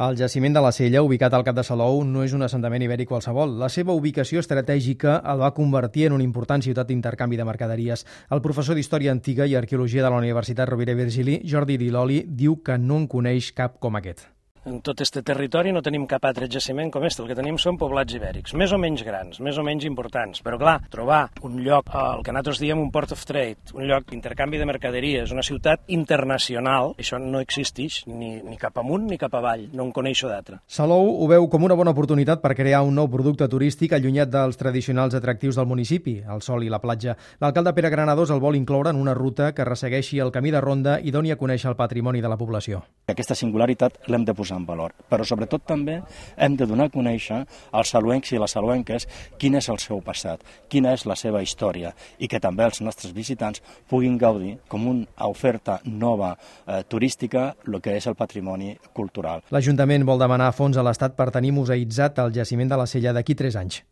El jaciment de la Sella, ubicat al Cap de Salou, no és un assentament ibèric qualsevol. La seva ubicació estratègica el va convertir en una important ciutat d'intercanvi de mercaderies. El professor d'Història Antiga i Arqueologia de la Universitat Rovira i Virgili, Jordi Diloli, diu que no en coneix cap com aquest. En tot este territori no tenim cap altre jaciment com este. El que tenim són poblats ibèrics, més o menys grans, més o menys importants. Però, clar, trobar un lloc, el que nosaltres diem un port of trade, un lloc d'intercanvi de mercaderies, una ciutat internacional, això no existeix ni, ni cap amunt ni cap avall. No en coneixo d'altre. Salou ho veu com una bona oportunitat per crear un nou producte turístic allunyat dels tradicionals atractius del municipi, el sol i la platja. L'alcalde Pere Granados el vol incloure en una ruta que ressegueixi el camí de ronda i doni a conèixer el patrimoni de la població. Aquesta singularitat l'hem de posar posar en valor. Però sobretot també hem de donar a conèixer als saluencs i les saluenques quin és el seu passat, quina és la seva història i que també els nostres visitants puguin gaudir com una oferta nova eh, turística el que és el patrimoni cultural. L'Ajuntament vol demanar fons a l'Estat per tenir museïtzat el jaciment de la Sella d'aquí 3 anys.